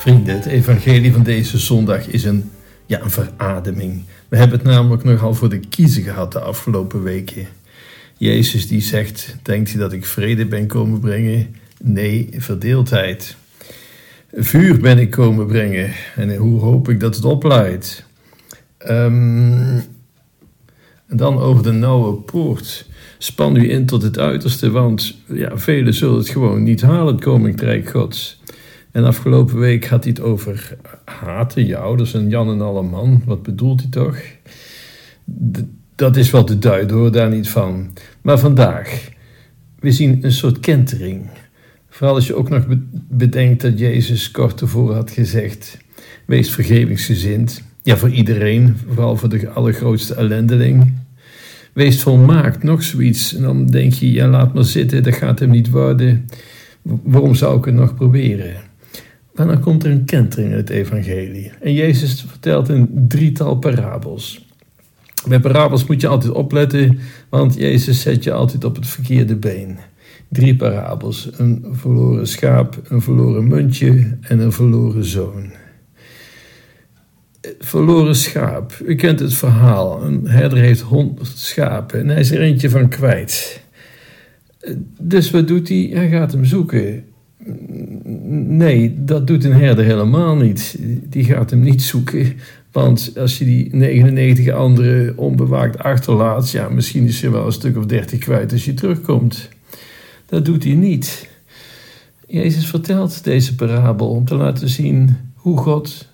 Vrienden, het evangelie van deze zondag is een, ja, een verademing. We hebben het namelijk nogal voor de kiezen gehad de afgelopen weken. Jezus die zegt, denkt u dat ik vrede ben komen brengen? Nee, verdeeldheid. Vuur ben ik komen brengen en hoe hoop ik dat het opleidt? Um, en dan over de nauwe poort. Span u in tot het uiterste, want ja, velen zullen het gewoon niet halen, het koninkrijk Gods. En afgelopen week had hij het over haten je ouders en Jan en alle man. Wat bedoelt hij toch? dat is wat te duiden hoor, daar niet van. Maar vandaag, we zien een soort kentering. Vooral als je ook nog bedenkt dat Jezus kort tevoren had gezegd: Wees vergevingsgezind. Ja, voor iedereen, vooral voor de allergrootste ellendeling. Wees volmaakt, nog zoiets. En dan denk je: Ja, laat maar zitten, dat gaat hem niet worden. Waarom zou ik het nog proberen? Maar dan komt er een kentering in het evangelie. En Jezus vertelt een drietal parabels. Bij parabels moet je altijd opletten, want Jezus zet je altijd op het verkeerde been. Drie parabels: een verloren schaap, een verloren muntje en een verloren zoon. Verloren schaap. U kent het verhaal. Een herder heeft honderd schapen en hij is er eentje van kwijt. Dus wat doet hij? Hij gaat hem zoeken. Nee, dat doet een herder helemaal niet. Die gaat hem niet zoeken. Want als je die 99 andere onbewaakt achterlaat, ja, misschien is je wel een stuk of 30 kwijt als je terugkomt. Dat doet hij niet. Jezus vertelt deze parabel om te laten zien hoe God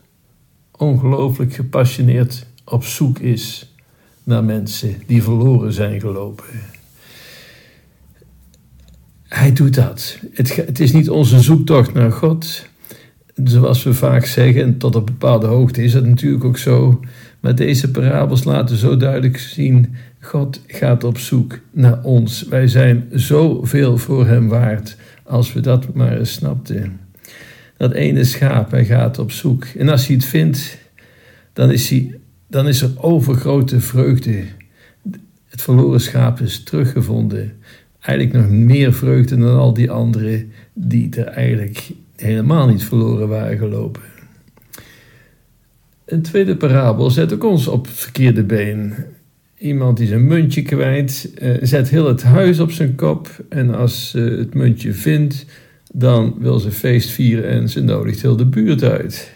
ongelooflijk gepassioneerd op zoek is naar mensen die verloren zijn gelopen. Hij doet dat. Het, het is niet onze zoektocht naar God. Zoals we vaak zeggen, en tot op bepaalde hoogte is dat natuurlijk ook zo. Maar deze parabels laten zo duidelijk zien: God gaat op zoek naar ons. Wij zijn zoveel voor Hem waard als we dat maar eens snapten. Dat ene schaap, hij gaat op zoek. En als hij het vindt, dan is, hij, dan is er overgrote vreugde. Het verloren schaap is teruggevonden eigenlijk nog meer vreugde dan al die anderen die er eigenlijk helemaal niet verloren waren gelopen. Een tweede parabel zet ook ons op het verkeerde been. Iemand die zijn muntje kwijt, eh, zet heel het huis op zijn kop en als ze het muntje vindt, dan wil ze feest vieren en ze nodigt heel de buurt uit.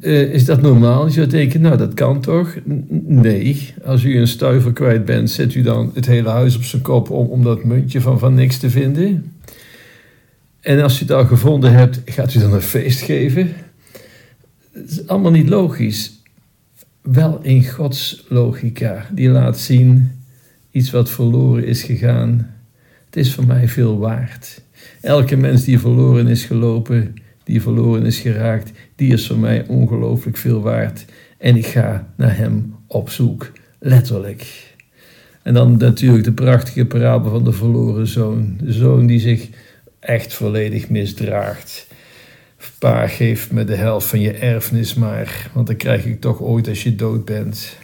Uh, is dat normaal? Je zou denken, nou dat kan toch? Nee, als u een stuiver kwijt bent, zet u dan het hele huis op zijn kop om, om dat muntje van, van niks te vinden. En als u het al gevonden hebt, gaat u dan een feest geven? Het is allemaal niet logisch. Wel in Gods logica, die laat zien iets wat verloren is gegaan. Het is voor mij veel waard. Elke mens die verloren is gelopen, die verloren is geraakt, die is voor mij ongelooflijk veel waard. En ik ga naar hem op zoek, letterlijk. En dan natuurlijk de prachtige parabel van de verloren zoon. De zoon die zich echt volledig misdraagt. Pa, geef me de helft van je erfenis maar, want dan krijg ik toch ooit als je dood bent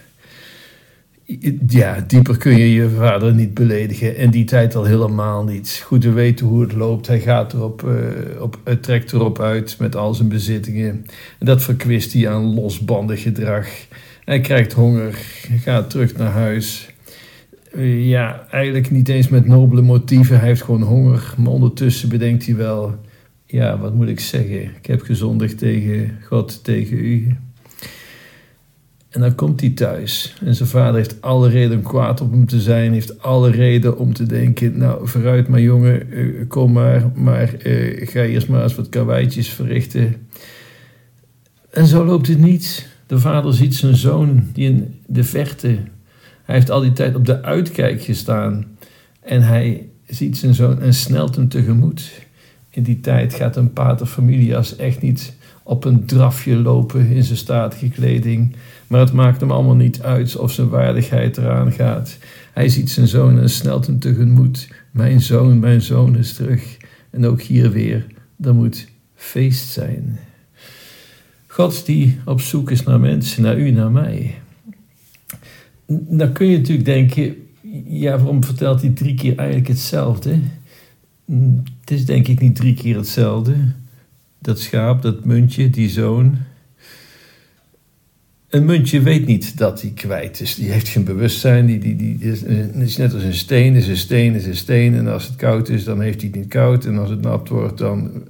ja, dieper kun je je vader niet beledigen. En die tijd al helemaal niet. Goed, we weten hoe het loopt. Hij gaat erop, uh, op, het trekt erop uit met al zijn bezittingen. En dat verkwist hij aan losbandig gedrag. Hij krijgt honger, gaat terug naar huis. Uh, ja, eigenlijk niet eens met nobele motieven. Hij heeft gewoon honger. Maar ondertussen bedenkt hij wel: ja, wat moet ik zeggen? Ik heb gezondigd tegen God, tegen u. En dan komt hij thuis. En zijn vader heeft alle reden om kwaad op hem te zijn. Heeft alle reden om te denken: Nou, vooruit maar jongen, eh, kom maar. Maar uh, ga eerst maar eens wat karweitjes verrichten. En zo loopt het niet. De vader ziet zijn zoon die in de vechten. Hij heeft al die tijd op de uitkijk gestaan. En hij ziet zijn zoon en snelt hem tegemoet. In die tijd gaat een pater familias echt niet op een drafje lopen in zijn statige kleding. Maar het maakt hem allemaal niet uit of zijn waardigheid eraan gaat. Hij ziet zijn zoon en snelt hem tegemoet. Mijn zoon, mijn zoon is terug. En ook hier weer, er moet feest zijn. God die op zoek is naar mensen, naar u, naar mij. Dan kun je natuurlijk denken, ja, waarom vertelt hij drie keer eigenlijk hetzelfde? Het is denk ik niet drie keer hetzelfde. Dat schaap, dat muntje, die zoon. Een muntje weet niet dat hij kwijt is. Die heeft geen bewustzijn. Die, die, die is, is, net als een steen. Is een steen, is een steen. En als het koud is, dan heeft hij het niet koud. En als het nat wordt, dan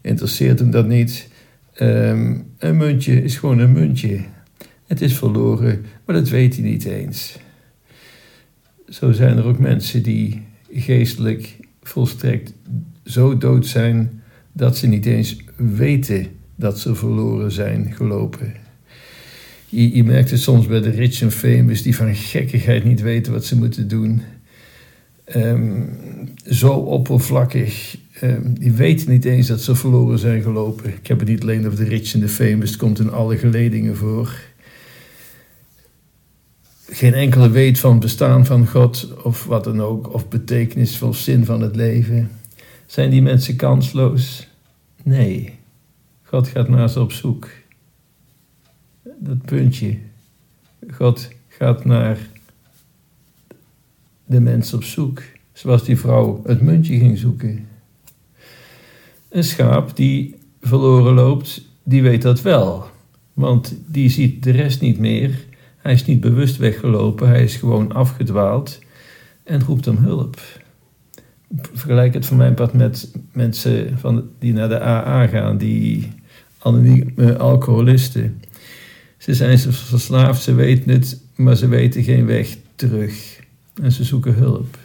interesseert hem dat niet. Ehm, een muntje is gewoon een muntje. Het is verloren, maar dat weet hij niet eens. Zo zijn er ook mensen die geestelijk volstrekt zo dood zijn dat ze niet eens weten dat ze verloren zijn gelopen. Je, je merkt het soms bij de rich en famous die van gekkigheid niet weten wat ze moeten doen. Ehm, zo oppervlakkig. Um, die weten niet eens dat ze verloren zijn gelopen. Ik heb het niet alleen over de rich en de famous, het komt in alle geledingen voor. Geen enkele weet van bestaan van God of wat dan ook, of betekenis of zin van het leven. Zijn die mensen kansloos? Nee. God gaat naar ze op zoek. Dat puntje. God gaat naar de mens op zoek. Zoals die vrouw het muntje ging zoeken. Een schaap die verloren loopt, die weet dat wel. Want die ziet de rest niet meer. Hij is niet bewust weggelopen, hij is gewoon afgedwaald en roept om hulp. Vergelijk het voor mijn part met mensen van, die naar de AA gaan, die anonieme alcoholisten. Ze zijn verslaafd, ze weten het, maar ze weten geen weg terug. En ze zoeken hulp.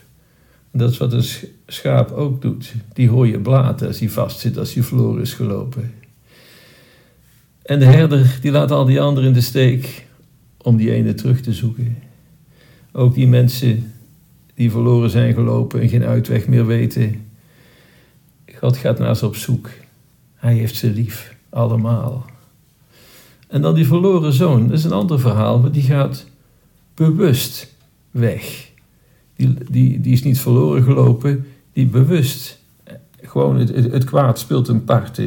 Dat is wat een schaap ook doet. Die hoor je blaten als hij vastzit, als hij verloren is gelopen. En de herder die laat al die anderen in de steek om die ene terug te zoeken. Ook die mensen die verloren zijn gelopen en geen uitweg meer weten. God gaat naar ze op zoek. Hij heeft ze lief, allemaal. En dan die verloren zoon, dat is een ander verhaal, maar die gaat bewust weg. Die, die, die is niet verloren gelopen, die bewust. Gewoon het, het, kwaad speelt een part.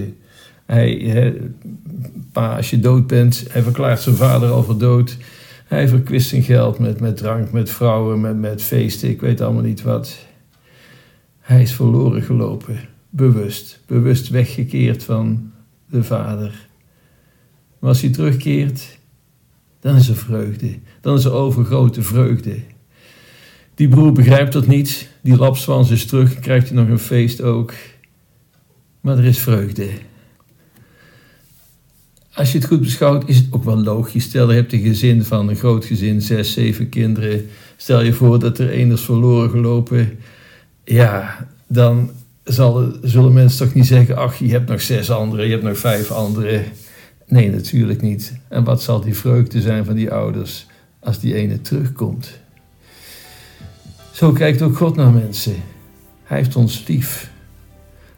Hij, pa, als je dood bent, hij verklaart zijn vader al voor dood. Hij verkwist zijn geld met, met drank, met vrouwen, met, met feesten, ik weet allemaal niet wat. Hij is verloren gelopen, bewust, bewust weggekeerd van de vader. Maar als hij terugkeert, dan is er vreugde, dan is er overgrote vreugde. Die broer begrijpt dat niet, die lapswans is terug, krijgt hij nog een feest ook. Maar er is vreugde als je het goed beschouwt, is het ook wel logisch. Stel, je hebt een gezin van een groot gezin, zes, zeven kinderen. Stel je voor dat er één is verloren gelopen. Ja, dan zal, zullen mensen toch niet zeggen: ach, je hebt nog zes anderen, je hebt nog vijf anderen. Nee, natuurlijk niet. En wat zal die vreugde zijn van die ouders als die ene terugkomt? Zo kijkt ook God naar mensen. Hij heeft ons lief.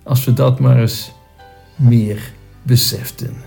Als we dat maar eens meer beseften.